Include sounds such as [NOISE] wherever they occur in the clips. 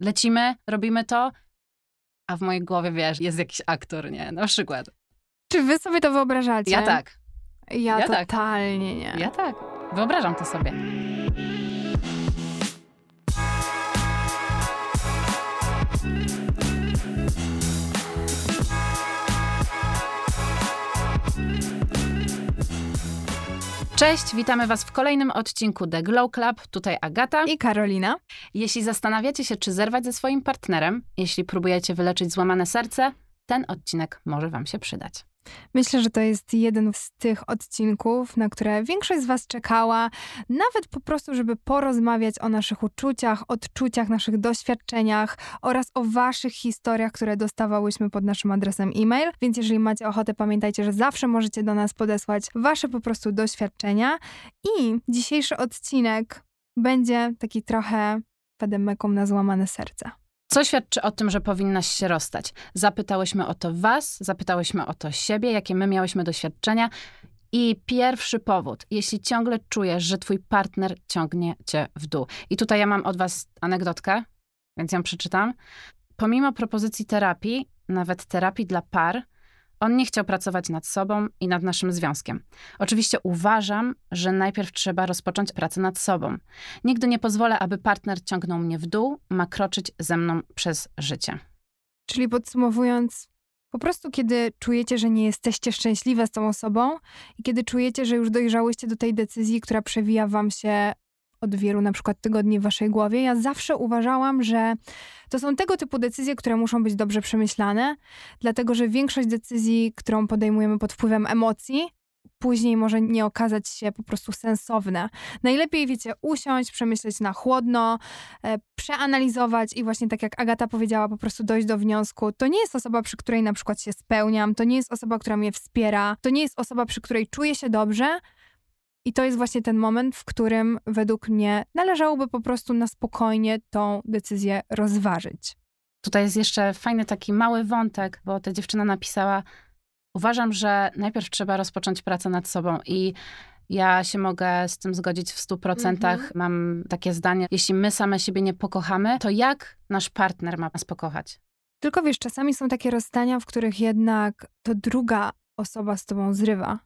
lecimy, robimy to, a w mojej głowie, wiesz, jest jakiś aktor, nie? Na przykład. Czy wy sobie to wyobrażacie? Ja tak. Ja, Ja tak. totalnie nie. Ja tak. Wyobrażam to sobie. Cześć, witamy Was w kolejnym odcinku The Glow Club. Tutaj Agata. I Karolina? Jeśli zastanawiacie się, czy zerwać ze swoim partnerem, jeśli próbujecie wyleczyć złamane serce, ten odcinek może Wam się przydać. Myślę, że to jest jeden z tych odcinków, na które większość z Was czekała, nawet po prostu, żeby porozmawiać o naszych uczuciach, odczuciach, naszych doświadczeniach oraz o Waszych historiach, które dostawałyśmy pod naszym adresem e-mail. Więc jeżeli macie ochotę, pamiętajcie, że zawsze możecie do nas podesłać Wasze po prostu doświadczenia. I dzisiejszy odcinek będzie taki trochę pedemeką na złamane serce. Co świadczy o tym, że powinnaś się rozstać? Zapytałyśmy o to Was, zapytałyśmy o to siebie, jakie my miałyśmy doświadczenia. I pierwszy powód, jeśli ciągle czujesz, że twój partner ciągnie cię w dół. I tutaj ja mam od was anegdotkę, więc ją przeczytam. Pomimo propozycji terapii, nawet terapii dla par, on nie chciał pracować nad sobą i nad naszym związkiem. Oczywiście uważam, że najpierw trzeba rozpocząć pracę nad sobą. Nigdy nie pozwolę, aby partner ciągnął mnie w dół, ma kroczyć ze mną przez życie. Czyli podsumowując, po prostu kiedy czujecie, że nie jesteście szczęśliwe z tą osobą i kiedy czujecie, że już dojrzałyście do tej decyzji, która przewija wam się od wielu na przykład tygodni w waszej głowie, ja zawsze uważałam, że to są tego typu decyzje, które muszą być dobrze przemyślane, dlatego że większość decyzji, którą podejmujemy pod wpływem emocji, później może nie okazać się po prostu sensowne. Najlepiej, wiecie, usiąść, przemyśleć na chłodno, e, przeanalizować i właśnie tak jak Agata powiedziała, po prostu dojść do wniosku. To nie jest osoba, przy której na przykład się spełniam, to nie jest osoba, która mnie wspiera, to nie jest osoba, przy której czuję się dobrze. I to jest właśnie ten moment, w którym według mnie należałoby po prostu na spokojnie tą decyzję rozważyć. Tutaj jest jeszcze fajny taki mały wątek, bo ta dziewczyna napisała: Uważam, że najpierw trzeba rozpocząć pracę nad sobą i ja się mogę z tym zgodzić w 100%. Mhm. Mam takie zdanie: jeśli my same siebie nie pokochamy, to jak nasz partner ma nas pokochać? Tylko wiesz, czasami są takie rozstania, w których jednak to druga osoba z tobą zrywa.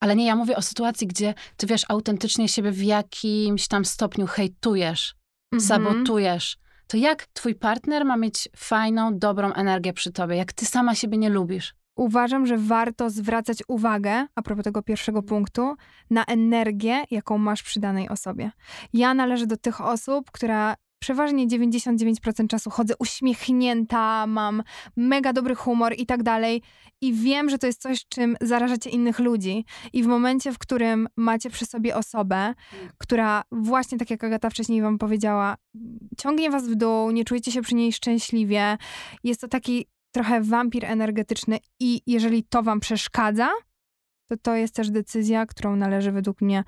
Ale nie, ja mówię o sytuacji, gdzie ty wiesz, autentycznie siebie w jakimś tam stopniu hejtujesz, Mhm. sabotujesz. To jak twój partner ma mieć fajną, dobrą energię przy tobie, jak ty sama siebie nie lubisz? Uważam, że warto zwracać uwagę, a propos tego pierwszego punktu, na energię, jaką masz przy danej osobie. Ja należę do tych osób, która przeważnie 99% czasu chodzę uśmiechnięta, mam mega dobry humor i tak dalej. I wiem, że to jest coś, czym zarażacie innych ludzi. I w momencie, w którym macie przy sobie osobę, która właśnie tak jak Agata wcześniej wam powiedziała, ciągnie was w dół, nie czujecie się przy niej szczęśliwie, jest to taki trochę wampir energetyczny i jeżeli to wam przeszkadza, to to jest też decyzja, którą należy według mnie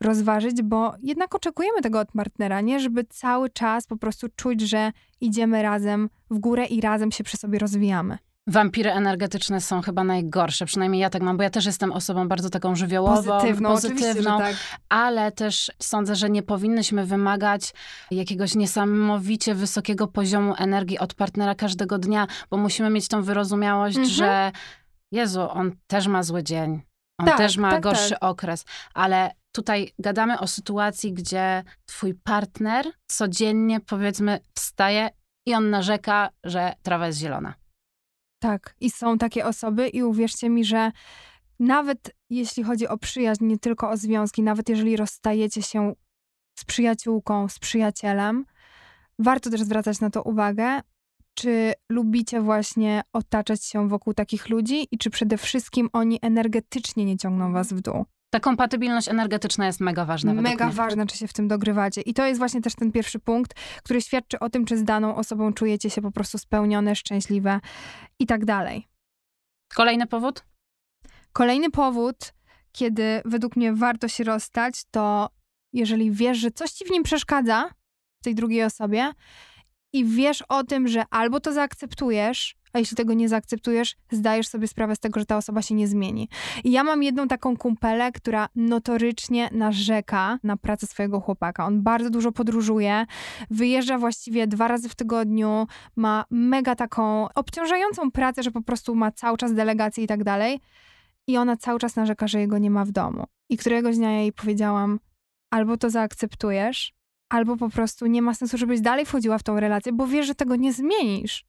rozważyć, bo jednak oczekujemy tego od partnera, nie? Żeby cały czas po prostu czuć, że idziemy razem w górę i razem się przy sobie rozwijamy. Wampiry energetyczne są chyba najgorsze, przynajmniej ja tak mam, bo ja też jestem osobą bardzo taką żywiołową, Pozytywną, pozytywną tak. ale też sądzę, że nie powinnyśmy wymagać jakiegoś niesamowicie wysokiego poziomu energii od partnera każdego dnia, bo musimy mieć tą wyrozumiałość, Mhm. że Jezu, on też ma zły dzień, on Tak, też ma tak, gorszy tak. okres, ale tutaj gadamy o sytuacji, gdzie twój partner codziennie, powiedzmy, wstaje i on narzeka, że trawa jest zielona. Tak, i są takie osoby i uwierzcie mi, że nawet jeśli chodzi o przyjaźń, nie tylko o związki, nawet jeżeli rozstajecie się z przyjaciółką, z przyjacielem, warto też zwracać na to uwagę, czy lubicie właśnie otaczać się wokół takich ludzi i czy przede wszystkim oni energetycznie nie ciągną was w dół. Ta kompatybilność energetyczna jest mega ważna Mega mnie. ważne, czy się w tym dogrywacie. I to jest właśnie też ten pierwszy punkt, który świadczy o tym, czy z daną osobą czujecie się po prostu spełnione, szczęśliwe i tak dalej. Kolejny powód? Kolejny powód, kiedy według mnie warto się rozstać, to jeżeli wiesz, że coś ci w nim przeszkadza, w tej drugiej osobie, i wiesz o tym, że albo to zaakceptujesz, a jeśli tego nie zaakceptujesz, zdajesz sobie sprawę z tego, że ta osoba się nie zmieni. I ja mam jedną taką kumpelę, która notorycznie narzeka na pracę swojego chłopaka. On bardzo dużo podróżuje, wyjeżdża właściwie dwa razy w tygodniu, ma mega taką obciążającą pracę, że po prostu ma cały czas delegacje i tak dalej. I ona cały czas narzeka, że jego nie ma w domu. I któregoś dnia ja jej powiedziałam, albo to zaakceptujesz, albo po prostu nie ma sensu, żebyś dalej wchodziła w tą relację, bo wiesz, że tego nie zmienisz.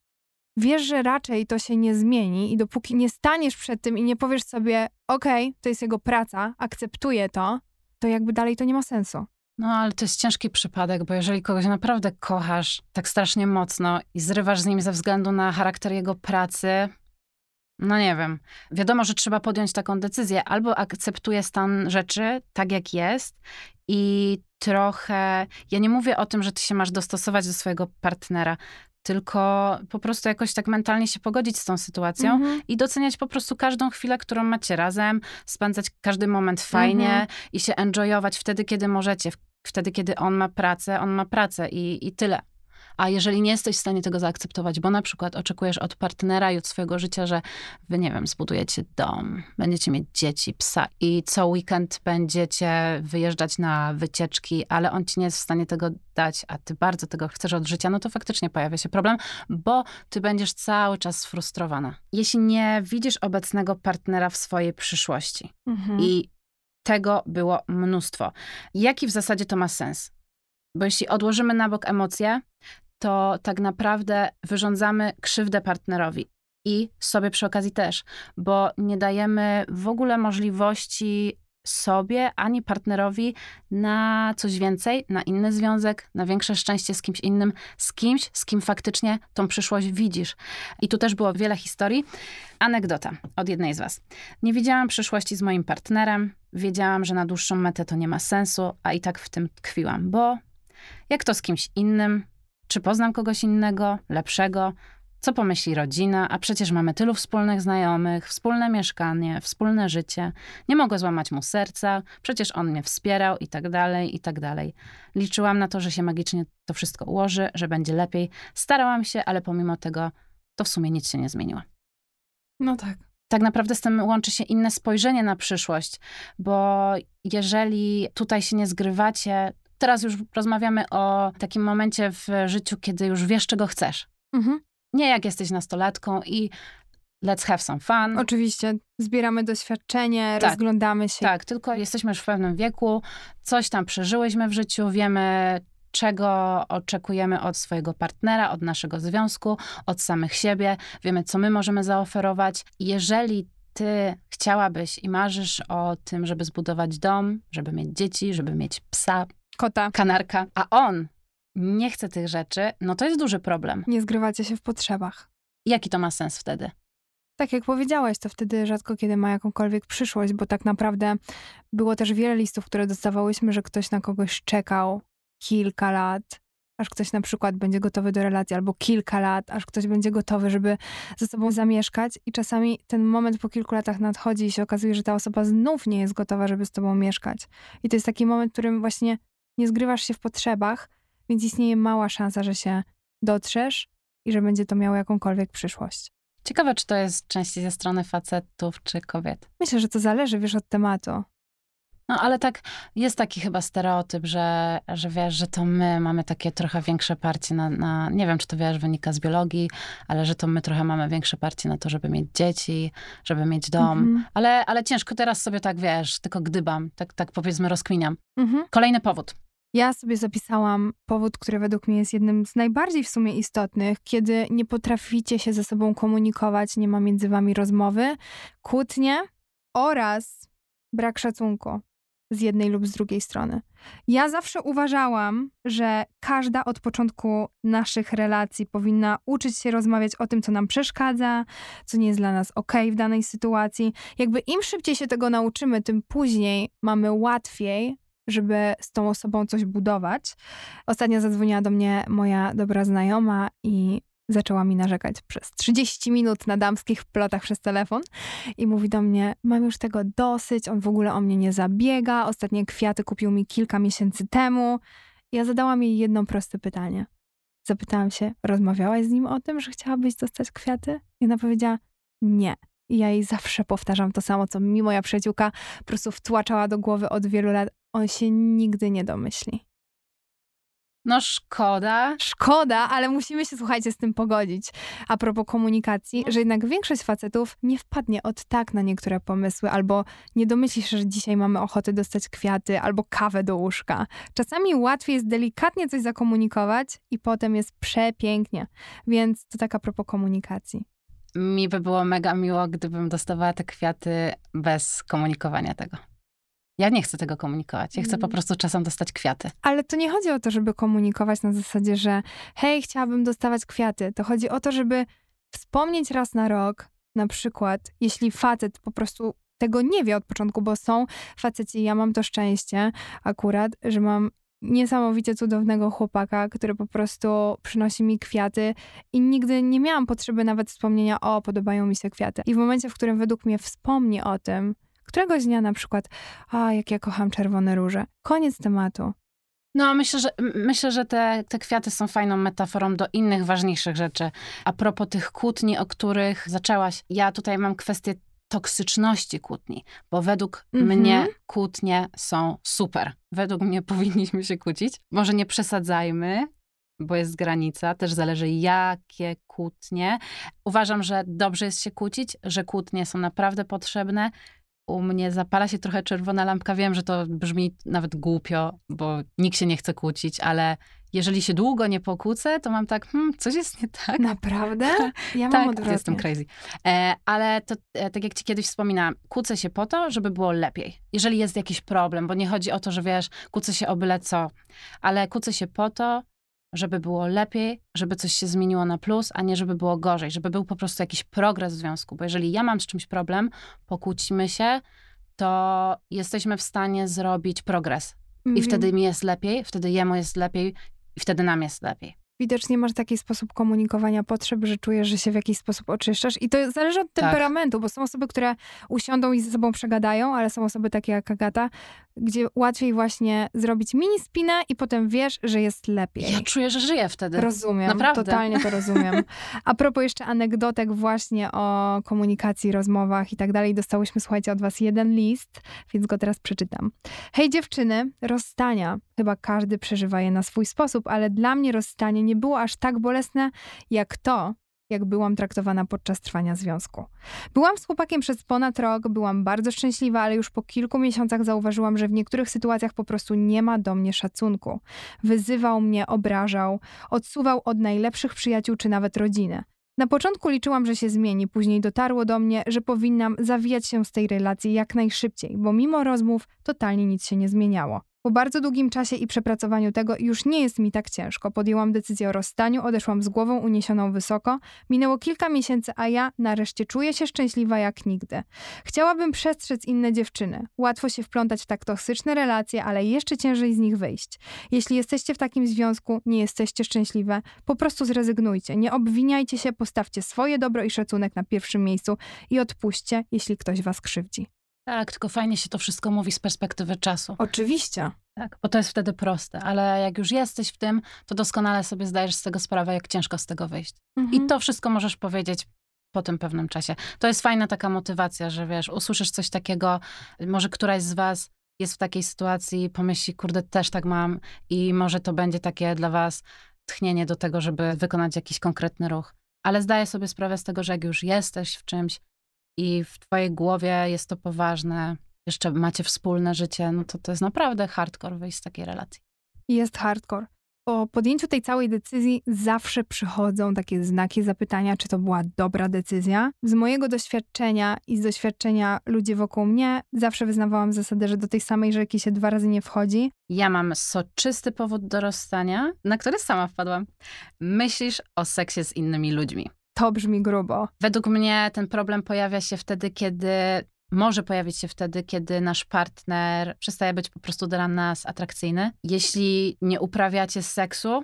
Wiesz, że raczej to się nie zmieni i dopóki nie staniesz przed tym i nie powiesz sobie, okej, okay, to jest jego praca, akceptuję to, to jakby dalej to nie ma sensu. No, ale to jest ciężki przypadek, bo jeżeli kogoś naprawdę kochasz tak strasznie mocno i zrywasz z nim ze względu na charakter jego pracy, no nie wiem. Wiadomo, że trzeba podjąć taką decyzję. Albo akceptuję stan rzeczy tak, jak jest i trochę. Ja nie mówię o tym, że ty się masz dostosować do swojego partnera, tylko po prostu jakoś tak mentalnie się pogodzić z tą sytuacją mhm. i doceniać po prostu każdą chwilę, którą macie razem, spędzać każdy moment fajnie mhm. i się enjoyować wtedy, kiedy możecie. Wtedy, kiedy on ma pracę, on ma pracę i, i tyle. A jeżeli nie jesteś w stanie tego zaakceptować, bo na przykład oczekujesz od partnera i od swojego życia, że wy, nie wiem, zbudujecie dom, będziecie mieć dzieci, psa i co weekend będziecie wyjeżdżać na wycieczki, ale on ci nie jest w stanie tego dać, a ty bardzo tego chcesz od życia, no to faktycznie pojawia się problem, bo ty będziesz cały czas sfrustrowana. Jeśli nie widzisz obecnego partnera w swojej przyszłości mhm. i tego było mnóstwo. Jaki w zasadzie to ma sens? Bo jeśli odłożymy na bok emocje, to tak naprawdę wyrządzamy krzywdę partnerowi i sobie przy okazji też, bo nie dajemy w ogóle możliwości sobie ani partnerowi na coś więcej, na inny związek, na większe szczęście z kimś innym, z kimś, z kim faktycznie tą przyszłość widzisz. I tu też było wiele historii. Anegdota od jednej z Was. Nie widziałam przyszłości z moim partnerem, wiedziałam, że na dłuższą metę to nie ma sensu, a i tak w tym tkwiłam, bo jak to z kimś innym, czy poznam kogoś innego, lepszego? Co pomyśli rodzina? A przecież mamy tylu wspólnych znajomych, wspólne mieszkanie, wspólne życie. Nie mogę złamać mu serca, przecież on mnie wspierał i tak dalej, i tak dalej. Liczyłam na to, że się magicznie to wszystko ułoży, że będzie lepiej. Starałam się, ale pomimo tego to w sumie nic się nie zmieniło. No tak. Tak naprawdę z tym łączy się inne spojrzenie na przyszłość, bo jeżeli tutaj się nie zgrywacie, Teraz już rozmawiamy o takim momencie w życiu, kiedy już wiesz, czego chcesz. Mhm. Nie jak jesteś nastolatką i let's have some fun. Oczywiście, zbieramy doświadczenie, tak, rozglądamy się. Tak, tylko jesteśmy już w pewnym wieku, coś tam przeżyłyśmy w życiu, wiemy, czego oczekujemy od swojego partnera, od naszego związku, od samych siebie, wiemy, co my możemy zaoferować. Jeżeli ty chciałabyś i marzysz o tym, żeby zbudować dom, żeby mieć dzieci, żeby mieć psa, Kota. Kanarka. A on nie chce tych rzeczy, no to jest duży problem. Nie zgrywacie się w potrzebach. Jaki to ma sens wtedy? Tak jak powiedziałaś, to wtedy rzadko kiedy ma jakąkolwiek przyszłość, bo tak naprawdę było też wiele listów, które dostawałyśmy, że ktoś na kogoś czekał kilka lat, aż ktoś na przykład będzie gotowy do relacji, albo kilka lat, aż ktoś będzie gotowy, żeby ze sobą zamieszkać. I czasami ten moment po kilku latach nadchodzi i się okazuje, że ta osoba znów nie jest gotowa, żeby z tobą mieszkać. I to jest taki moment, w którym właśnie nie zgrywasz się w potrzebach, więc istnieje mała szansa, że się dotrzesz i że będzie to miało jakąkolwiek przyszłość. Ciekawe, czy to jest częściej ze strony facetów czy kobiet. Myślę, że to zależy, wiesz, od tematu. No, ale tak, jest taki chyba stereotyp, że, że wiesz, że to my mamy takie trochę większe parcie na, na, nie wiem, czy to wiesz, wynika z biologii, ale że to my trochę mamy większe parcie na to, żeby mieć dzieci, żeby mieć dom. Mhm. Ale, ale ciężko teraz sobie tak, wiesz, tylko gdybam, tak, tak powiedzmy rozkminiam. Mhm. Kolejny powód. Ja sobie zapisałam powód, który według mnie jest jednym z najbardziej w sumie istotnych, kiedy nie potraficie się ze sobą komunikować, nie ma między wami rozmowy, kłótnie oraz brak szacunku z jednej lub z drugiej strony. Ja zawsze uważałam, że każda od początku naszych relacji powinna uczyć się rozmawiać o tym, co nam przeszkadza, co nie jest dla nas ok w danej sytuacji. Jakby im szybciej się tego nauczymy, tym później mamy łatwiej żeby z tą osobą coś budować. Ostatnio zadzwoniła do mnie moja dobra znajoma i zaczęła mi narzekać przez 30 minut na damskich plotach przez telefon i mówi do mnie: Mam już tego dosyć, on w ogóle o mnie nie zabiega. Ostatnie kwiaty kupił mi kilka miesięcy temu. Ja zadałam jej jedno proste pytanie: Zapytałam się, rozmawiałaś z nim o tym, że chciałabyś dostać kwiaty? I ona powiedziała, nie. I ja jej zawsze powtarzam to samo, co mi moja przyjaciółka po prostu wtłaczała do głowy od wielu lat. On się nigdy nie domyśli. No szkoda. Szkoda, ale musimy się, słuchajcie, z tym pogodzić. A propos komunikacji, że jednak większość facetów nie wpadnie od tak na niektóre pomysły, albo nie domyśli się, że dzisiaj mamy ochotę dostać kwiaty, albo kawę do łóżka. Czasami łatwiej jest delikatnie coś zakomunikować i potem jest przepięknie. Więc to tak a propos komunikacji. Mi by było mega miło, gdybym dostawała te kwiaty bez komunikowania tego. Ja nie chcę tego komunikować. Ja chcę po Mm. prostu czasem dostać kwiaty. Ale to nie chodzi o to, żeby komunikować na zasadzie, że hej, chciałabym dostawać kwiaty. To chodzi o to, żeby wspomnieć raz na rok, na przykład, jeśli facet po prostu tego nie wie od początku, bo są faceci, ja mam to szczęście akurat, że mam niesamowicie cudownego chłopaka, który po prostu przynosi mi kwiaty i nigdy nie miałam potrzeby nawet wspomnienia, o, podobają mi się kwiaty. I w momencie, w którym według mnie wspomni o tym, któregoś dnia na przykład, a, jak ja kocham czerwone róże. Koniec tematu. No, myślę, że, myślę, że te, te kwiaty są fajną metaforą do innych ważniejszych rzeczy. A propos tych kłótni, o których zaczęłaś, ja tutaj mam kwestię toksyczności kłótni, bo według Mhm. mnie kłótnie są super. Według mnie [LAUGHS] powinniśmy się kłócić. Może nie przesadzajmy, bo jest granica, też zależy jakie kłótnie. Uważam, że dobrze jest się kłócić, że kłótnie są naprawdę potrzebne. U mnie zapala się trochę czerwona lampka. Wiem, że to brzmi nawet głupio, bo nikt się nie chce kłócić, ale jeżeli się długo nie pokłócę, to mam tak, hmm, coś jest nie tak. Naprawdę? [LAUGHS] Ja mam tak, odwrotnie. jestem crazy. E, ale to, e, tak jak ci kiedyś wspominałam, kłócę się po to, żeby było lepiej. Jeżeli jest jakiś problem, bo nie chodzi o to, że wiesz, kłócę się o byle co, ale kłócę się po to, żeby było lepiej, żeby coś się zmieniło na plus, a nie żeby było gorzej, żeby był po prostu jakiś progres w związku. Bo jeżeli ja mam z czymś problem, pokłócimy się, to jesteśmy w stanie zrobić progres. I Mhm. wtedy mi jest lepiej, wtedy jemu jest lepiej i wtedy nam jest lepiej. Widocznie masz taki sposób komunikowania potrzeb, że czujesz, że się w jakiś sposób oczyszczasz. I to zależy od Tak. temperamentu, bo są osoby, które usiądą i ze sobą przegadają, ale są osoby takie jak Agata, gdzie łatwiej właśnie zrobić mini spinę i potem wiesz, że jest lepiej. Ja czuję, że żyję wtedy. Rozumiem, Naprawdę. totalnie to rozumiem. [LAUGHS] A propos jeszcze anegdotek właśnie o komunikacji, rozmowach i tak dalej, dostałyśmy, słuchajcie, od was jeden list, więc go teraz przeczytam. Hej dziewczyny, rozstania. Chyba każdy przeżywa je na swój sposób, ale dla mnie rozstanie nie było aż tak bolesne, jak to, jak byłam traktowana podczas trwania związku. Byłam z chłopakiem przez ponad rok, byłam bardzo szczęśliwa, ale już po kilku miesiącach zauważyłam, że w niektórych sytuacjach po prostu nie ma do mnie szacunku. Wyzywał mnie, obrażał, odsuwał od najlepszych przyjaciół czy nawet rodziny. Na początku liczyłam, że się zmieni, później dotarło do mnie, że powinnam zawijać się z tej relacji jak najszybciej, bo mimo rozmów totalnie nic się nie zmieniało. Po bardzo długim czasie i przepracowaniu tego już nie jest mi tak ciężko. Podjęłam decyzję o rozstaniu, odeszłam z głową uniesioną wysoko. Minęło kilka miesięcy, a ja nareszcie czuję się szczęśliwa jak nigdy. Chciałabym przestrzec inne dziewczyny. Łatwo się wplątać w tak toksyczne relacje, ale jeszcze ciężej z nich wyjść. Jeśli jesteście w takim związku, nie jesteście szczęśliwe, po prostu zrezygnujcie. Nie obwiniajcie się, postawcie swoje dobro i szacunek na pierwszym miejscu i odpuśćcie, jeśli ktoś was krzywdzi. Tak, tylko fajnie się to wszystko mówi z perspektywy czasu. Oczywiście. Tak, bo to jest wtedy proste, ale jak już jesteś w tym, to doskonale sobie zdajesz z tego sprawę, jak ciężko z tego wyjść. I to wszystko możesz powiedzieć po tym pewnym czasie. To jest fajna taka motywacja, że wiesz, usłyszysz coś takiego, może któraś z was jest w takiej sytuacji, pomyśli, kurde, też tak mam i może to będzie takie dla was tchnienie do tego, żeby wykonać jakiś konkretny ruch. Ale zdaję sobie sprawę z tego, że jak już jesteś w czymś i w twojej głowie jest to poważne, jeszcze macie wspólne życie, no to to jest naprawdę hardcore wyjść z takiej relacji. jest hardcore. Po podjęciu tej całej decyzji zawsze przychodzą takie znaki zapytania, czy to była dobra decyzja. Z mojego doświadczenia i z doświadczenia ludzi wokół mnie zawsze wyznawałam zasadę, że do tej samej rzeki się dwa razy nie wchodzi. Ja mam soczysty powód do rozstania, na który sama wpadłam. Myślisz o seksie z innymi ludźmi. To brzmi grubo. Według mnie ten problem pojawia się wtedy, kiedy może pojawić się wtedy, kiedy nasz partner przestaje być po prostu dla nas atrakcyjny. Jeśli nie uprawiacie seksu,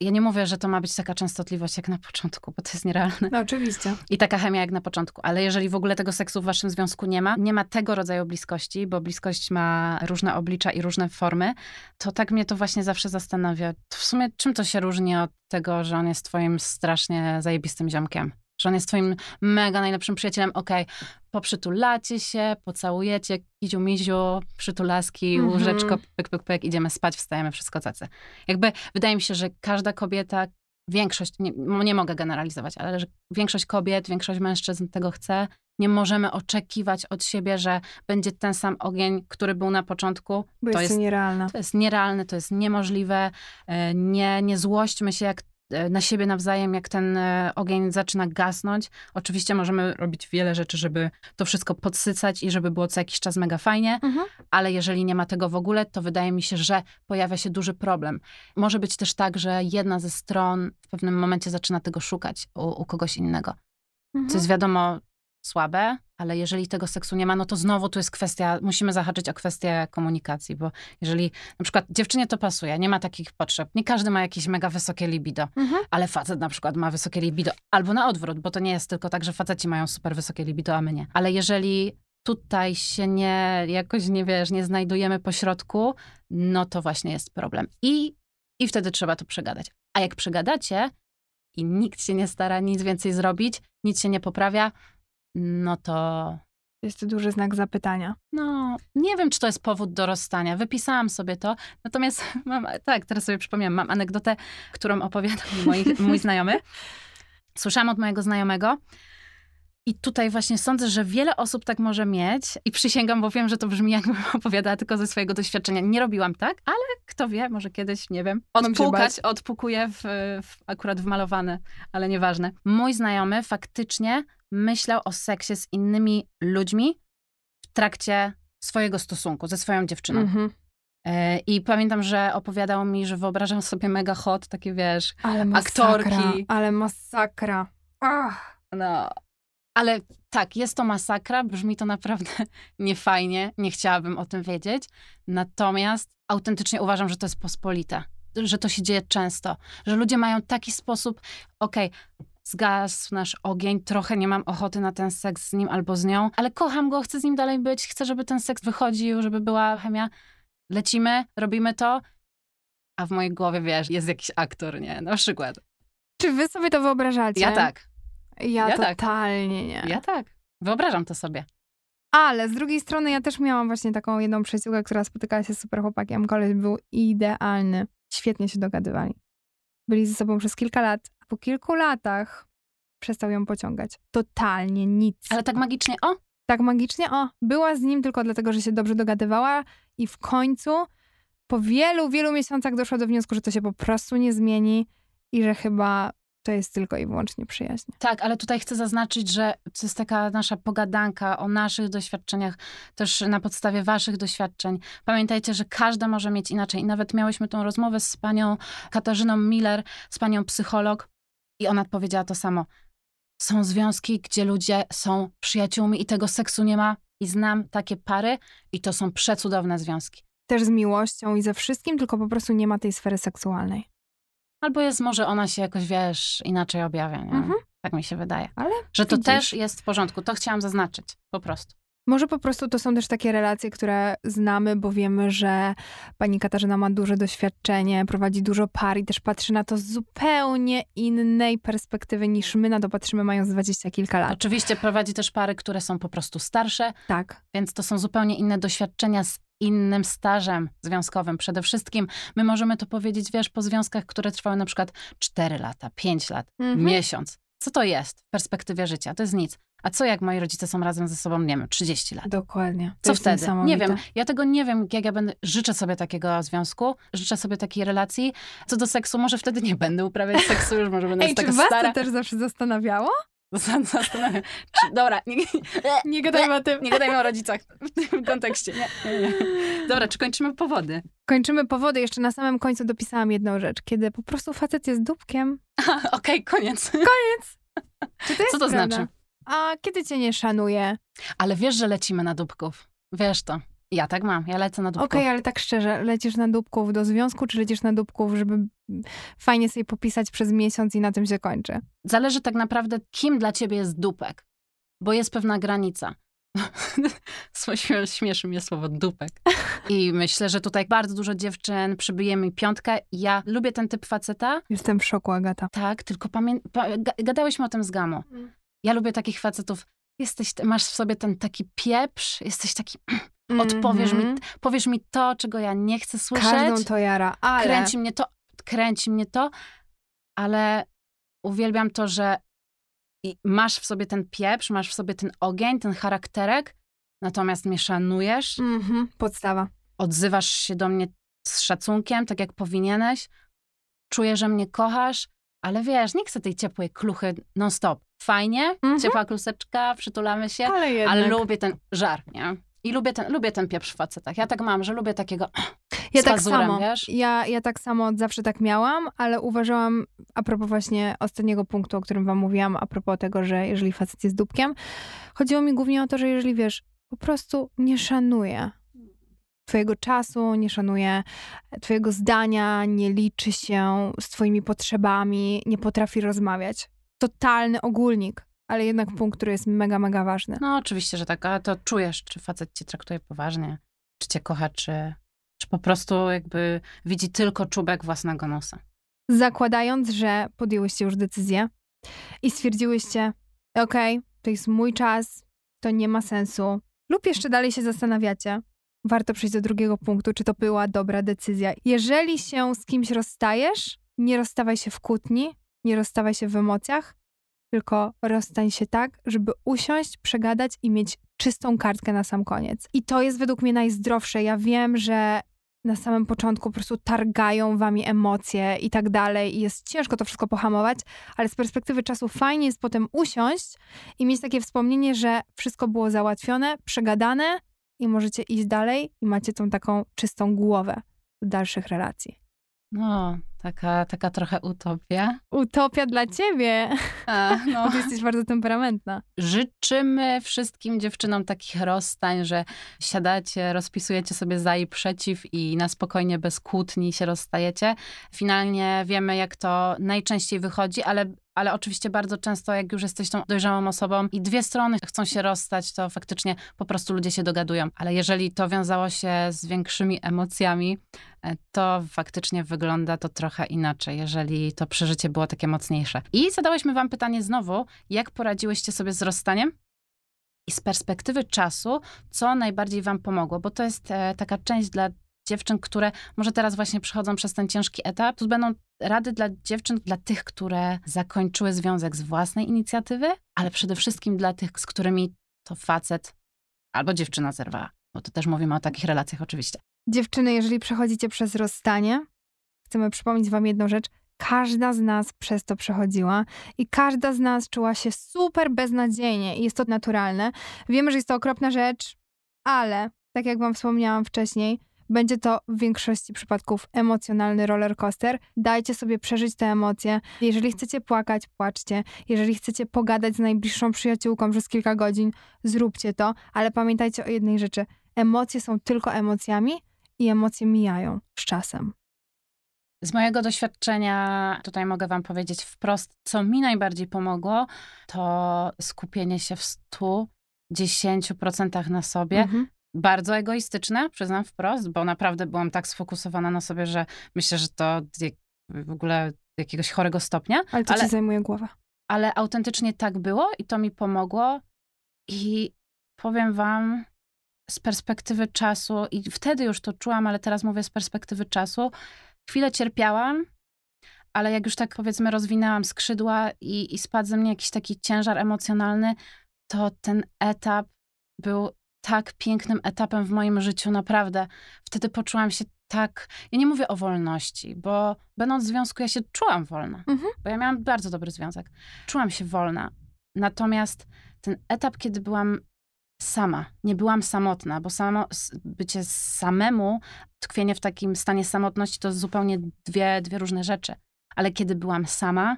ja nie mówię, że to ma być taka częstotliwość jak na początku, bo to jest nierealne. No oczywiście. I taka chemia jak na początku. Ale jeżeli w ogóle tego seksu w waszym związku nie ma, nie ma tego rodzaju bliskości, bo bliskość ma różne oblicza i różne formy, to tak mnie to właśnie zawsze zastanawia. W sumie czym to się różni od tego, że on jest twoim strasznie zajebistym ziomkiem? Że on jest twoim mega najlepszym przyjacielem, okej, okay, poprzytulacie się, pocałujecie, kiziu miziu, przytulaski, mm -hmm. łóżeczko, pyk, pyk, pyk, idziemy spać, wstajemy, wszystko cacy. Jakby wydaje mi się, że każda kobieta, większość, nie, nie mogę generalizować, ale że większość kobiet, większość mężczyzn tego chce. Nie możemy oczekiwać od siebie, że będzie ten sam ogień, który był na początku. Bo to jest, jest nierealne. To jest nierealne, to jest niemożliwe. E, nie, nie złośćmy się, jak na siebie nawzajem, jak ten e, ogień zaczyna gasnąć. Oczywiście możemy robić wiele rzeczy, żeby to wszystko podsycać i żeby było co jakiś czas mega fajnie, mhm. ale jeżeli nie ma tego w ogóle, to wydaje mi się, że pojawia się duży problem. Może być też tak, że jedna ze stron w pewnym momencie zaczyna tego szukać u, u kogoś innego. Mhm. Co jest wiadomo słabe, ale jeżeli tego seksu nie ma, no to znowu tu jest kwestia, musimy zahaczyć o kwestię komunikacji, bo jeżeli na przykład dziewczynie to pasuje, nie ma takich potrzeb, nie każdy ma jakieś mega wysokie libido, mhm. ale facet na przykład ma wysokie libido, albo na odwrót, bo to nie jest tylko tak, że faceci mają super wysokie libido, a my nie. Ale jeżeli tutaj się nie, jakoś nie wiesz, nie znajdujemy pośrodku, no to właśnie jest problem. I, i wtedy trzeba to przegadać. A jak przegadacie i nikt się nie stara nic więcej zrobić, nic się nie poprawia, no to. Jest to duży znak zapytania. No, nie wiem, czy to jest powód do rozstania. Wypisałam sobie to. Natomiast [LAUGHS] mam, tak, teraz sobie przypomniałam, mam anegdotę, którą opowiadał moi, [LAUGHS] mój znajomy. Słyszałam od mojego znajomego. I tutaj właśnie sądzę, że wiele osób tak może mieć i przysięgam, bo wiem, że to brzmi jakbym [LAUGHS] opowiadała tylko ze swojego doświadczenia. Nie robiłam tak, ale kto wie, może kiedyś, nie wiem, odpukać, odpukuję w, w, akurat w malowane, ale nieważne. Mój znajomy faktycznie myślał o seksie z innymi ludźmi w trakcie swojego stosunku ze swoją dziewczyną. Mhm. E, I pamiętam, że opowiadał mi, że wyobrażam sobie mega hot, takie wiesz, ale masakra, aktorki. Ale masakra. Ach. No, ale tak, jest to masakra, brzmi to naprawdę [LAUGHS] niefajnie, nie chciałabym o tym wiedzieć. Natomiast autentycznie uważam, że to jest pospolite, że to się dzieje często, że ludzie mają taki sposób, okej, okay, zgasł nasz ogień, trochę nie mam ochoty na ten seks z nim albo z nią, ale kocham go, chcę z nim dalej być, chcę, żeby ten seks wychodził, żeby była chemia. Lecimy, robimy to, a w mojej głowie, wiesz, jest jakiś aktor, nie? Na przykład. Czy wy sobie to wyobrażacie? Ja tak. Ja, ja tak. totalnie tak. nie. Ja tak. Wyobrażam to sobie. Ale z drugiej strony ja też miałam właśnie taką jedną przyjaciółkę, która spotykała się z super chłopakiem. Koleś był idealny. Świetnie się dogadywali. Byli ze sobą przez kilka lat. Po kilku latach przestał ją pociągać. Totalnie nic. Ale tak magicznie, o? Tak magicznie, o. Była z nim tylko dlatego, że się dobrze dogadywała i w końcu po wielu, wielu miesiącach doszła do wniosku, że to się po prostu nie zmieni i że chyba to jest tylko i wyłącznie przyjaźń. Tak, ale tutaj chcę zaznaczyć, że to jest taka nasza pogadanka o naszych doświadczeniach, też na podstawie waszych doświadczeń. Pamiętajcie, że każda może mieć inaczej. I nawet miałyśmy tą rozmowę z panią Katarzyną Miller, z panią psycholog, i ona powiedziała to samo. Są związki, gdzie ludzie są przyjaciółmi i tego seksu nie ma. I znam takie pary, i to są przecudowne związki. Też z miłością i ze wszystkim, tylko po prostu nie ma tej sfery seksualnej. Albo jest może ona się jakoś, wiesz, inaczej objawia, nie? Mhm. Tak mi się wydaje. Ale Że to widzisz. też jest w porządku. To chciałam zaznaczyć. Po prostu. Może po prostu to są też takie relacje, które znamy, bo wiemy, że pani Katarzyna ma duże doświadczenie, prowadzi dużo par i też patrzy na to z zupełnie innej perspektywy niż my na to patrzymy mając dwadzieścia kilka lat. Oczywiście prowadzi też pary, które są po prostu starsze. Tak. Więc to są zupełnie inne doświadczenia z innym stażem związkowym. Przede wszystkim my możemy to powiedzieć, wiesz, po związkach, które trwały na przykład 4 lata, 5 lat, mhm. miesiąc. Co to jest w perspektywie życia? To jest nic. A co jak moi rodzice są razem ze sobą, nie wiem, 30 lat? Dokładnie. To co wtedy? Nie wiem. Ja tego nie wiem, jak ja będę. Życzę sobie takiego związku, życzę sobie takiej relacji. Co do seksu, może wtedy nie będę uprawiać seksu, już może będę Ej, taka czy was stara. to też zawsze zastanawiało? [LAUGHS] Zastanawiam. Czy, dobra, nie, [LAUGHS] nie gadajmy o tym. Nie gadajmy o rodzicach w tym kontekście. Nie, nie, nie. Dobra, czy kończymy powody? Kończymy powody. Jeszcze na samym końcu dopisałam jedną rzecz. Kiedy po prostu facet jest dupkiem. [LAUGHS] Okej, okay, koniec. Koniec. Czy to Co to prawda? znaczy? A kiedy cię nie szanuje? Ale wiesz, że lecimy na dupków. Wiesz to. Ja tak mam, ja lecę na dupków. Okej, ale tak szczerze, lecisz na dupków do związku, czy lecisz na dupków, żeby fajnie sobie popisać przez miesiąc i na tym się kończy? Zależy tak naprawdę, kim dla ciebie jest dupek, bo jest pewna granica. [LAUGHS] Śmie- Śmieszy mnie słowo dupek. I myślę, że tutaj bardzo dużo dziewczyn przybije mi piątkę. Ja lubię ten typ faceta, Jestem w szoku, Agata. tak, tylko pamię- pa- ga- gadałyśmy o tym z Gamo. Ja lubię takich facetów. Jesteś, masz w sobie ten taki pieprz, jesteś taki, [CLEARS THROAT] odpowiesz mi, Mhm. powiesz mi to, czego ja nie chcę słyszeć. Każdą to jara, ale... kręci mnie to, kręci mnie to, ale uwielbiam to, że masz w sobie ten pieprz, masz w sobie ten ogień, ten charakterek, natomiast mnie szanujesz, Mhm, podstawa. odzywasz się do mnie z szacunkiem, tak jak powinieneś, czuję, że mnie kochasz, ale wiesz, nie chcę tej ciepłej kluchy non-stop. Fajnie, Mhm. ciepła kluseczka, przytulamy się, Ale jednak. ale lubię ten żar, nie? I lubię ten, lubię ten pieprz w facetach. Ja tak mam, że lubię takiego [CLEARS THROAT] Ja tak samo. wiesz? Ja, ja tak samo zawsze tak miałam, ale uważałam, a propos właśnie ostatniego punktu, o którym wam mówiłam, a propos tego, że jeżeli facet jest dupkiem, chodziło mi głównie o to, że jeżeli wiesz, po prostu nie szanuje twojego czasu, nie szanuje twojego zdania, nie liczy się z twoimi potrzebami, nie potrafi rozmawiać. Totalny ogólnik, ale jednak punkt, który jest mega, mega ważny. No oczywiście, że tak, ale to czujesz, czy facet cię traktuje poważnie, czy cię kocha, czy, czy po prostu jakby widzi tylko czubek własnego nosa. zakładając, że podjęłyście już decyzję i stwierdziłyście, okej, to jest mój czas, to nie ma sensu, lub jeszcze dalej się zastanawiacie, warto przejść do drugiego punktu, czy to była dobra decyzja. Jeżeli się z kimś rozstajesz, nie rozstawaj się w kłótni, nie rozstawaj się w emocjach, tylko rozstań się tak, żeby usiąść, przegadać i mieć czystą kartkę na sam koniec. I to jest według mnie najzdrowsze. Ja wiem, że na samym początku po prostu targają wami emocje i tak dalej i jest ciężko to wszystko pohamować, ale z perspektywy czasu fajnie jest potem usiąść i mieć takie wspomnienie, że wszystko było załatwione, przegadane i możecie iść dalej i macie tą taką czystą głowę do dalszych relacji. No, taka, taka trochę utopia. Utopia dla ciebie, A, [LAUGHS] no. ty jesteś bardzo temperamentna. Życzymy wszystkim dziewczynom takich rozstań, że siadacie, rozpisujecie sobie za i przeciw i na spokojnie, bez kłótni się rozstajecie. Finalnie wiemy, jak to najczęściej wychodzi, ale, ale oczywiście bardzo często, jak już jesteś tą dojrzałą osobą i dwie strony chcą się rozstać, to faktycznie po prostu ludzie się dogadują. Ale jeżeli to wiązało się z większymi emocjami, to faktycznie wygląda to trochę inaczej, jeżeli to przeżycie było takie mocniejsze. I zadałyśmy wam pytanie znowu, jak poradziłyście sobie z rozstaniem? I z perspektywy czasu, co najbardziej wam pomogło? Bo to jest e, taka część dla dziewczyn, które może teraz właśnie przechodzą przez ten ciężki etap. Tu będą rady dla dziewczyn, dla tych, które zakończyły związek z własnej inicjatywy, ale przede wszystkim dla tych, z którymi to facet albo dziewczyna zerwała. Bo to też mówimy o takich relacjach oczywiście. Dziewczyny, jeżeli przechodzicie przez rozstanie, chcemy przypomnieć wam jedną rzecz. Każda z nas przez to przechodziła i każda z nas czuła się super beznadziejnie i jest to naturalne. Wiemy, że jest to okropna rzecz, ale tak jak wam wspomniałam wcześniej, będzie to w większości przypadków emocjonalny roller coaster. Dajcie sobie przeżyć te emocje. Jeżeli chcecie płakać, płaczcie. Jeżeli chcecie pogadać z najbliższą przyjaciółką przez kilka godzin, zróbcie to, ale pamiętajcie o jednej rzeczy. Emocje są tylko emocjami i emocje mijają z czasem. Z mojego doświadczenia tutaj mogę wam powiedzieć wprost, co mi najbardziej pomogło, to skupienie się w 110% na sobie. Mhm. Bardzo egoistyczne, przyznam wprost, bo naprawdę byłam tak sfokusowana na sobie, że myślę, że to w ogóle jakiegoś chorego stopnia, Ale to Ale- ci zajmuje głowę. ale autentycznie tak było i to mi pomogło. I powiem wam z perspektywy czasu, i wtedy już to czułam, ale teraz mówię z perspektywy czasu, chwilę cierpiałam, ale jak już tak powiedzmy rozwinęłam skrzydła i, i spadł ze mnie jakiś taki ciężar emocjonalny, to ten etap był tak pięknym etapem w moim życiu, naprawdę. Wtedy poczułam się tak, ja nie mówię o wolności, bo będąc w związku ja się czułam wolna, Mhm. bo ja miałam bardzo dobry związek. Czułam się wolna. Natomiast ten etap, kiedy byłam sama, nie byłam samotna, bo samo, bycie samemu, tkwienie w takim stanie samotności to zupełnie dwie, dwie różne rzeczy. Ale kiedy byłam sama,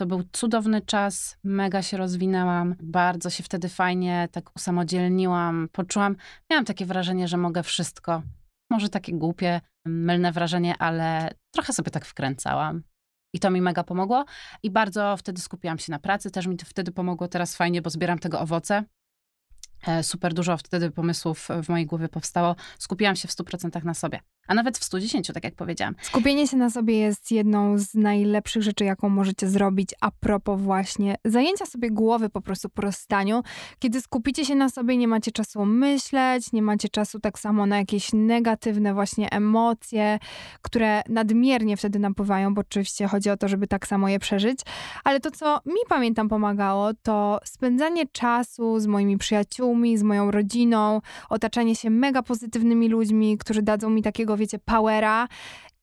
To był cudowny czas, mega się rozwinęłam, bardzo się wtedy fajnie tak usamodzielniłam, poczułam, miałam takie wrażenie, że mogę wszystko. Może takie głupie, mylne wrażenie, ale trochę sobie tak wkręcałam. I to mi mega pomogło. I bardzo wtedy skupiłam się na pracy. Też mi to wtedy pomogło teraz fajnie, bo zbieram tego owoce. E, super dużo wtedy pomysłów w mojej głowie powstało. Skupiłam się w 100% na sobie a nawet w 110, tak jak powiedziałam. Skupienie się na sobie jest jedną z najlepszych rzeczy, jaką możecie zrobić a propos właśnie zajęcia sobie głowy po prostu po rozstaniu. Kiedy skupicie się na sobie, nie macie czasu myśleć, nie macie czasu tak samo na jakieś negatywne właśnie emocje, które nadmiernie wtedy napływają, bo oczywiście chodzi o to, żeby tak samo je przeżyć. Ale to, co mi pamiętam pomagało, to spędzanie czasu z moimi przyjaciółmi, z moją rodziną, otaczanie się mega pozytywnymi ludźmi, którzy dadzą mi takiego wiecie, powera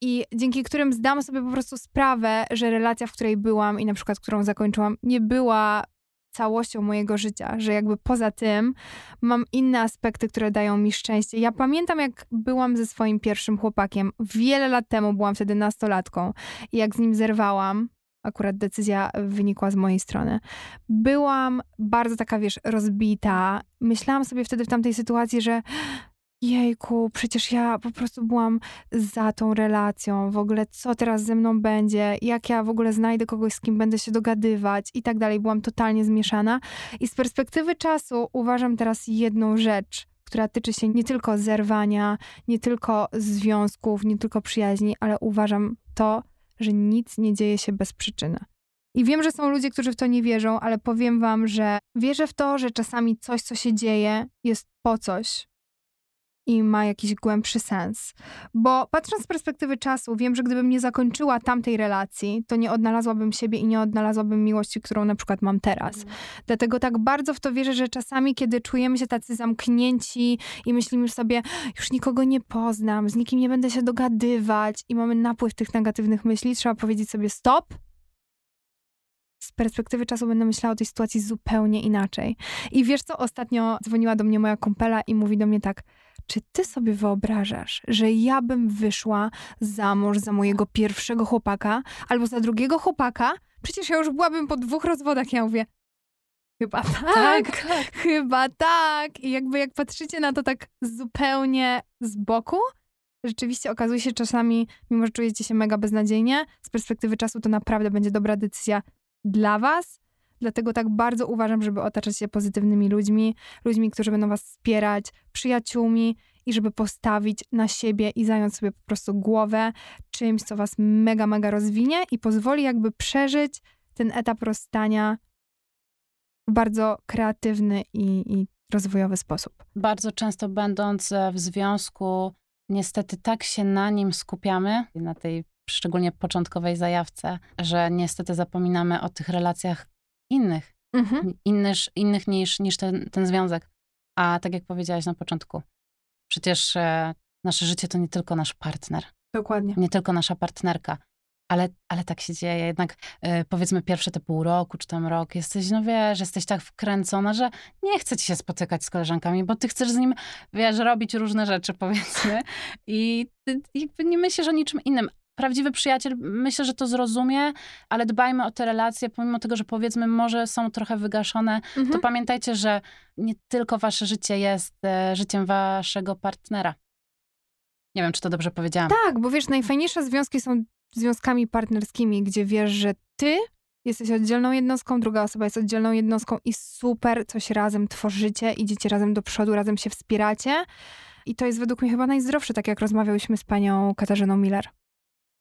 i dzięki którym zdam sobie po prostu sprawę, że relacja, w której byłam i na przykład, którą zakończyłam, nie była całością mojego życia, że jakby poza tym mam inne aspekty, które dają mi szczęście. Ja pamiętam, jak byłam ze swoim pierwszym chłopakiem, wiele lat temu byłam wtedy nastolatką i jak z nim zerwałam, akurat decyzja wynikła z mojej strony. Byłam bardzo taka, wiesz, rozbita. Myślałam sobie wtedy w tamtej sytuacji, że jejku, przecież ja po prostu byłam za tą relacją, w ogóle co teraz ze mną będzie, jak ja w ogóle znajdę kogoś, z kim będę się dogadywać i tak dalej. Byłam totalnie zmieszana. I z perspektywy czasu uważam teraz jedną rzecz, która tyczy się nie tylko zerwania, nie tylko związków, nie tylko przyjaźni, ale uważam to, że nic nie dzieje się bez przyczyny. I wiem, że są ludzie, którzy w to nie wierzą, ale powiem wam, że wierzę w to, że czasami coś, co się dzieje, jest po coś, i ma jakiś głębszy sens. Bo patrząc z perspektywy czasu, wiem, że gdybym nie zakończyła tamtej relacji, to nie odnalazłabym siebie i nie odnalazłabym miłości, którą na przykład mam teraz. Mhm. Dlatego tak bardzo w to wierzę, że czasami, kiedy czujemy się tacy zamknięci i myślimy sobie, już nikogo nie poznam, z nikim nie będę się dogadywać i mamy napływ tych negatywnych myśli, trzeba powiedzieć sobie stop, z perspektywy czasu będę myślała o tej sytuacji zupełnie inaczej. I wiesz co, ostatnio dzwoniła do mnie moja kumpela i mówi do mnie tak, czy ty sobie wyobrażasz, że ja bym wyszła za mąż za mojego pierwszego chłopaka albo za drugiego chłopaka? Przecież ja już byłabym po dwóch rozwodach. Ja mówię, chyba tak, tak, tak. chyba tak. I jakby jak patrzycie na to tak zupełnie z boku, rzeczywiście okazuje się czasami, mimo że czujecie się mega beznadziejnie, z perspektywy czasu to naprawdę będzie dobra decyzja dla was. Dlatego tak bardzo uważam, żeby otaczać się pozytywnymi ludźmi, ludźmi, którzy będą was wspierać, przyjaciółmi i żeby postawić na siebie i zająć sobie po prostu głowę czymś, co was mega, mega rozwinie i pozwoli jakby przeżyć ten etap rozstania w bardzo kreatywny i, i rozwojowy sposób. Bardzo często będąc e, w związku, niestety tak się na nim skupiamy, na tej szczególnie początkowej zajawce, że niestety zapominamy o tych relacjach innych, mhm. innych, innych niż, niż ten, ten związek. A tak jak powiedziałaś na początku, przecież e, nasze życie to nie tylko nasz partner. Dokładnie. Nie tylko nasza partnerka. Ale, ale tak się dzieje. Jednak e, powiedzmy pierwsze te pół roku, czy tam rok, jesteś, no wiesz, jesteś tak wkręcona, że nie chce ci się spotykać z koleżankami, bo ty chcesz z nim, wiesz, robić różne rzeczy, powiedzmy. I ty jakby nie myślisz o niczym innym prawdziwy przyjaciel myślę, że to zrozumie, ale dbajmy o te relacje, pomimo tego, że powiedzmy może są trochę wygaszone, mhm. to pamiętajcie, że nie tylko wasze życie jest e, życiem waszego partnera. Nie wiem, czy to dobrze powiedziałam. Tak, bo wiesz, najfajniejsze związki są związkami partnerskimi, gdzie wiesz, że ty jesteś oddzielną jednostką, druga osoba jest oddzielną jednostką i super coś razem tworzycie, idziecie razem do przodu, razem się wspieracie. I to jest według mnie chyba najzdrowsze, tak jak rozmawiałyśmy z panią Katarzyną Miller.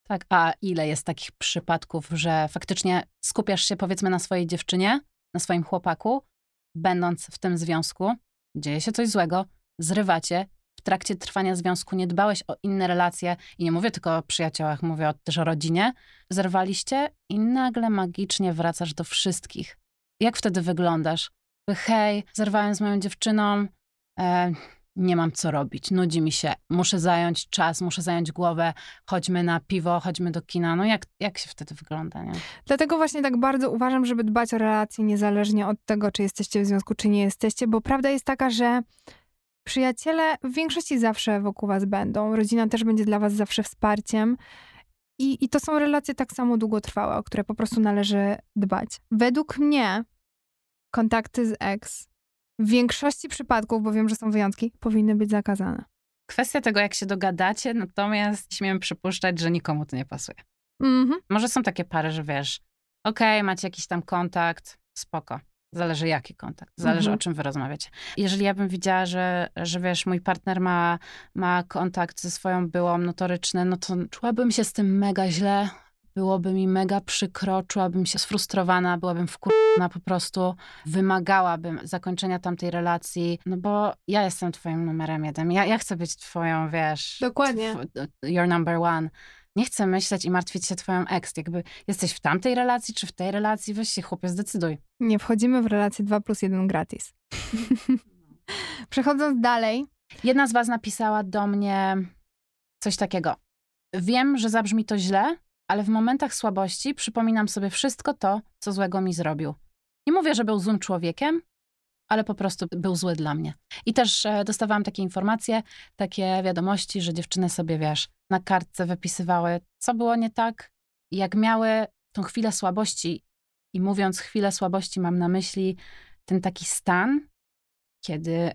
Tak, a ile jest takich przypadków, że faktycznie skupiasz się powiedzmy na swojej dziewczynie, na swoim chłopaku, będąc w tym związku, dzieje się coś złego, zrywacie, w trakcie trwania związku nie dbałeś o inne relacje i nie mówię tylko o przyjaciołach, mówię też o rodzinie, zerwaliście i nagle magicznie wracasz do wszystkich. Jak wtedy wyglądasz? Hej, zerwałem z moją dziewczyną, e, nie mam co robić, nudzi mi się, muszę zająć czas, muszę zająć głowę, chodźmy na piwo, chodźmy do kina. No jak, jak się wtedy wygląda, nie? Dlatego właśnie tak bardzo uważam, żeby dbać o relacje niezależnie od tego, czy jesteście w związku, czy nie jesteście, bo prawda jest taka, że przyjaciele w większości zawsze wokół was będą. Rodzina też będzie dla was zawsze wsparciem. I, I to są relacje tak samo długotrwałe, o które po prostu należy dbać. Według mnie kontakty z ex w większości przypadków, bo wiem, że są wyjątki, powinny być zakazane. Kwestia tego, jak się dogadacie, natomiast śmiem przypuszczać, że nikomu to nie pasuje. Mhm. Może są takie pary, że wiesz, okej, macie jakiś tam kontakt, spoko. Zależy jaki kontakt, zależy Mhm. o czym wy rozmawiacie. Jeżeli ja bym widziała, że, że wiesz, mój partner ma, ma kontakt ze swoją byłą notoryczny, no to czułabym się z tym mega źle, byłoby mi mega przykro, czułabym się sfrustrowana, byłabym wkurna po prostu, wymagałabym zakończenia tamtej relacji, no bo ja jestem twoim numerem jeden, ja, ja chcę być twoją, wiesz... Dokładnie. tw- your number one. Nie chcę myśleć i martwić się twoją ex. Jakby jesteś w tamtej relacji, czy w tej relacji, weź się chłopie, zdecyduj. Nie wchodzimy w relację 2 plus 1 gratis. [LAUGHS] Przechodząc dalej, Jedna z was napisała do mnie coś takiego. Wiem, że zabrzmi to źle, ale w momentach słabości przypominam sobie wszystko to, co złego mi zrobił. Nie mówię, że był złym człowiekiem, ale po prostu był zły dla mnie. I też e, dostawałam takie informacje, takie wiadomości, że dziewczyny sobie, wiesz, na kartce wypisywały, co było nie tak, jak miały tą chwilę słabości. I mówiąc chwilę słabości, mam na myśli ten taki stan, kiedy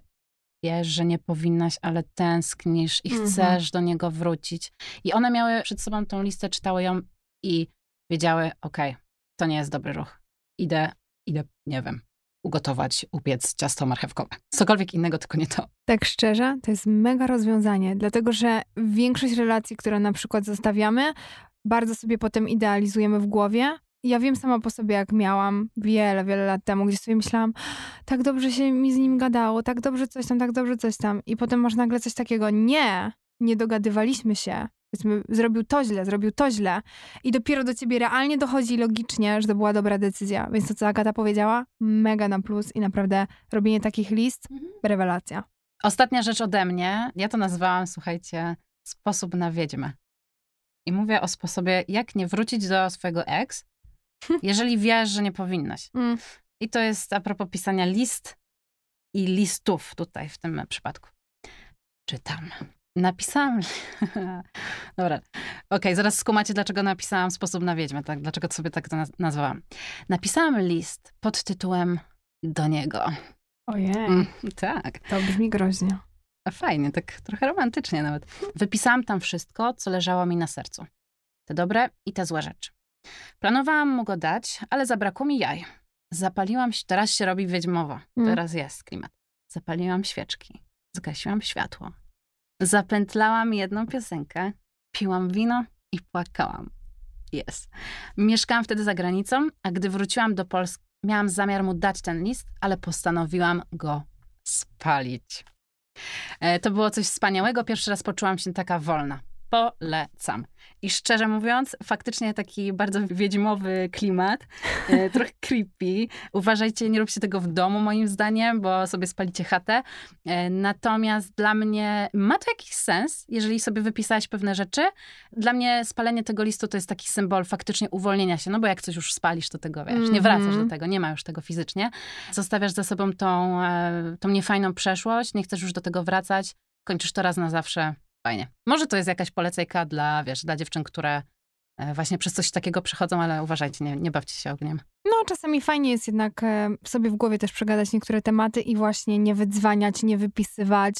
wiesz, że nie powinnaś, ale tęsknisz i Mhm. chcesz do niego wrócić. I one miały przed sobą tą listę, czytały ją i wiedziały, okej, to nie jest dobry ruch. Idę, idę, nie wiem, ugotować, upiec ciasto marchewkowe. Cokolwiek innego, tylko nie to. tak szczerze, to jest mega rozwiązanie, dlatego że większość relacji, które na przykład zostawiamy, bardzo sobie potem idealizujemy w głowie. Ja wiem sama po sobie, jak miałam wiele, wiele lat temu, gdzie sobie myślałam, tak dobrze się mi z nim gadało, tak dobrze coś tam, tak dobrze coś tam. I potem masz nagle coś takiego, nie, nie dogadywaliśmy się. Powiedzmy, zrobił to źle, zrobił to źle. I dopiero do ciebie realnie dochodzi logicznie, że to była dobra decyzja. Więc to, co Agata powiedziała, mega na plus i naprawdę robienie takich list, rewelacja. Ostatnia rzecz ode mnie, ja to nazwałam, słuchajcie, sposób na wiedźmę. I mówię o sposobie, jak nie wrócić do swojego ex, jeżeli wiesz, że nie powinnaś. Mm. I to jest a propos pisania list i listów tutaj w tym przypadku. Czytam. Napisałam. [LAUGHS] Dobra. Okej, zaraz skumacie, dlaczego napisałam sposób na wiedźmę, tak? Dlaczego sobie tak to naz- nazwałam. Napisałam list pod tytułem Do niego. Ojej, Mm, tak. to brzmi groźnie. A Fajnie, tak trochę romantycznie nawet. Wypisałam tam wszystko, co leżało mi na sercu. Te dobre i te złe rzeczy. Planowałam mu go dać, ale zabrakło mi jaj. Zapaliłam, teraz się robi wiedźmowo. Mm. Teraz jest klimat. Zapaliłam świeczki. Zgasiłam światło. Zapętlałam jedną piosenkę. Piłam wino i płakałam. Jest. Mieszkałam wtedy za granicą, a gdy wróciłam do Polski, miałam zamiar mu dać ten list, ale postanowiłam go spalić. E, To było coś wspaniałego. Pierwszy raz poczułam się taka wolna. Polecam. I szczerze mówiąc, faktycznie taki bardzo wiedźmowy klimat, e, [LAUGHS] trochę creepy. Uważajcie, nie róbcie tego w domu, moim zdaniem, bo sobie spalicie chatę. E, Natomiast dla mnie ma to jakiś sens, jeżeli sobie wypisałeś pewne rzeczy. Dla mnie spalenie tego listu to jest taki symbol faktycznie uwolnienia się, no bo jak coś już spalisz, to tego wiesz, nie wracasz Mhm. do tego, nie ma już tego fizycznie. Zostawiasz za sobą tą, e, tą niefajną przeszłość, nie chcesz już do tego wracać, kończysz to raz na zawsze. Fajnie. Może to jest jakaś polecajka dla, wiesz, dla dziewczyn, które e, właśnie przez coś takiego przechodzą, ale uważajcie, nie, nie bawcie się ogniem. No, czasami fajnie jest jednak e, sobie w głowie też przegadać niektóre tematy i właśnie nie wydzwaniać, nie wypisywać,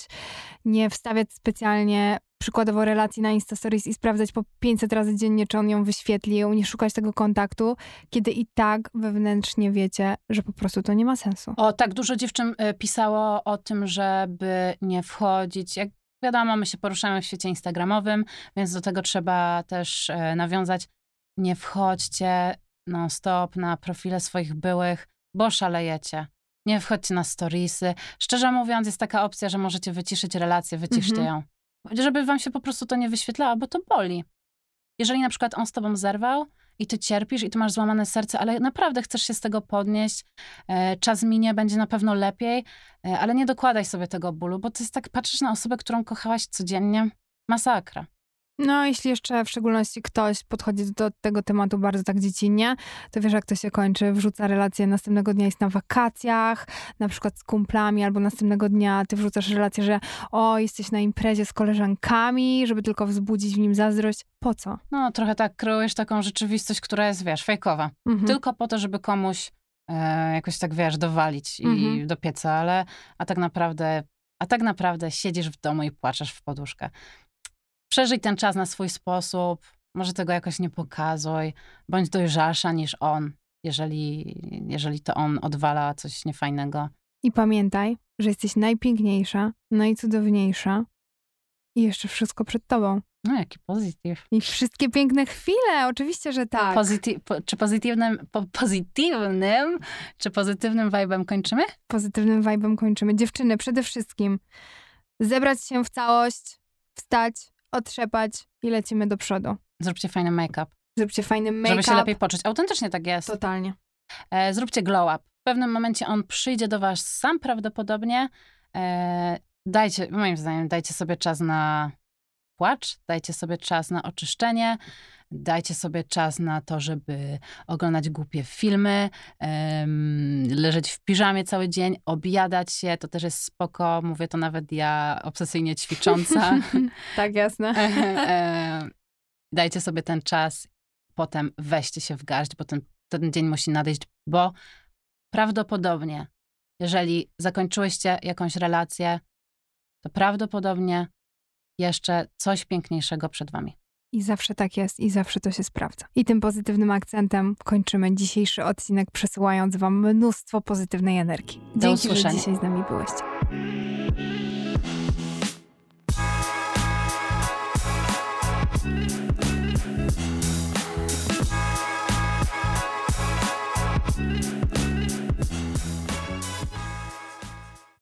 nie wstawiać specjalnie przykładowo relacji na Insta Stories i sprawdzać po 500 razy dziennie, czy on ją wyświetlił, nie szukać tego kontaktu, kiedy i tak wewnętrznie wiecie, że po prostu to nie ma sensu. O, tak dużo dziewczyn e, pisało o tym, żeby nie wchodzić. Jak wiadomo, my się poruszamy w świecie instagramowym, więc do tego trzeba też e, nawiązać. Nie wchodźcie non-stop na profile swoich byłych, bo szalejecie. Nie wchodźcie na storiesy. Szczerze mówiąc, jest taka opcja, że możecie wyciszyć relację, wyciszcie Mhm. ją. Żeby wam się po prostu to nie wyświetlało, bo to boli. Jeżeli na przykład on z tobą zerwał i ty cierpisz i ty masz złamane serce, ale naprawdę chcesz się z tego podnieść, e, czas minie, będzie na pewno lepiej, e, ale nie dokładaj sobie tego bólu, bo to jest tak, patrzysz na osobę, którą kochałaś codziennie, masakra. No, jeśli jeszcze w szczególności ktoś podchodzi do tego tematu bardzo tak dziecinnie, to wiesz, jak to się kończy. Wrzuca relację następnego dnia jest na wakacjach, na przykład z kumplami, albo następnego dnia ty wrzucasz relację, że o, jesteś na imprezie z koleżankami, żeby tylko wzbudzić w nim zazdrość. Po co? No, trochę tak kreujesz taką rzeczywistość, która jest, wiesz, fejkowa. Mhm. Tylko po to, żeby komuś e, jakoś tak, wiesz, dowalić i Mhm. do pieca, ale a tak naprawdę, a tak naprawdę siedzisz w domu i płaczesz w poduszkę. Przeżyj ten czas na swój sposób, może tego jakoś nie pokazuj, bądź dojrzalsza niż on, jeżeli, jeżeli to on odwala coś niefajnego. I pamiętaj, że jesteś najpiękniejsza, najcudowniejsza i jeszcze wszystko przed tobą. No, jaki pozytyw. I wszystkie piękne chwile, oczywiście, że tak. Pozyty- po, czy pozytywnym, po, pozytywnym, czy pozytywnym vibe'em kończymy? Pozytywnym vibe'em kończymy. Dziewczyny, przede wszystkim zebrać się w całość, wstać, otrzepać i lecimy do przodu. Zróbcie fajny make-up, Zróbcie fajny make-up. żeby się lepiej poczuć. Autentycznie tak jest. Totalnie. E, zróbcie glow up. W pewnym momencie on przyjdzie do was sam prawdopodobnie. E, dajcie, moim zdaniem, dajcie sobie czas na płacz, dajcie sobie czas na oczyszczenie, dajcie sobie czas na to, żeby oglądać głupie filmy, leżeć w piżamie cały dzień, objadać się, to też jest spoko. Mówię to nawet ja, obsesyjnie ćwicząca. [LAUGHS] tak, jasne. E, dajcie sobie ten czas, potem weźcie się w garść, bo ten, ten dzień musi nadejść, bo prawdopodobnie, jeżeli zakończyłyście jakąś relację, to prawdopodobnie jeszcze coś piękniejszego przed wami. I zawsze tak jest i zawsze to się sprawdza. I tym pozytywnym akcentem kończymy dzisiejszy odcinek, przesyłając wam mnóstwo pozytywnej energii. Do Dzięki, że dzisiaj z nami byłeś.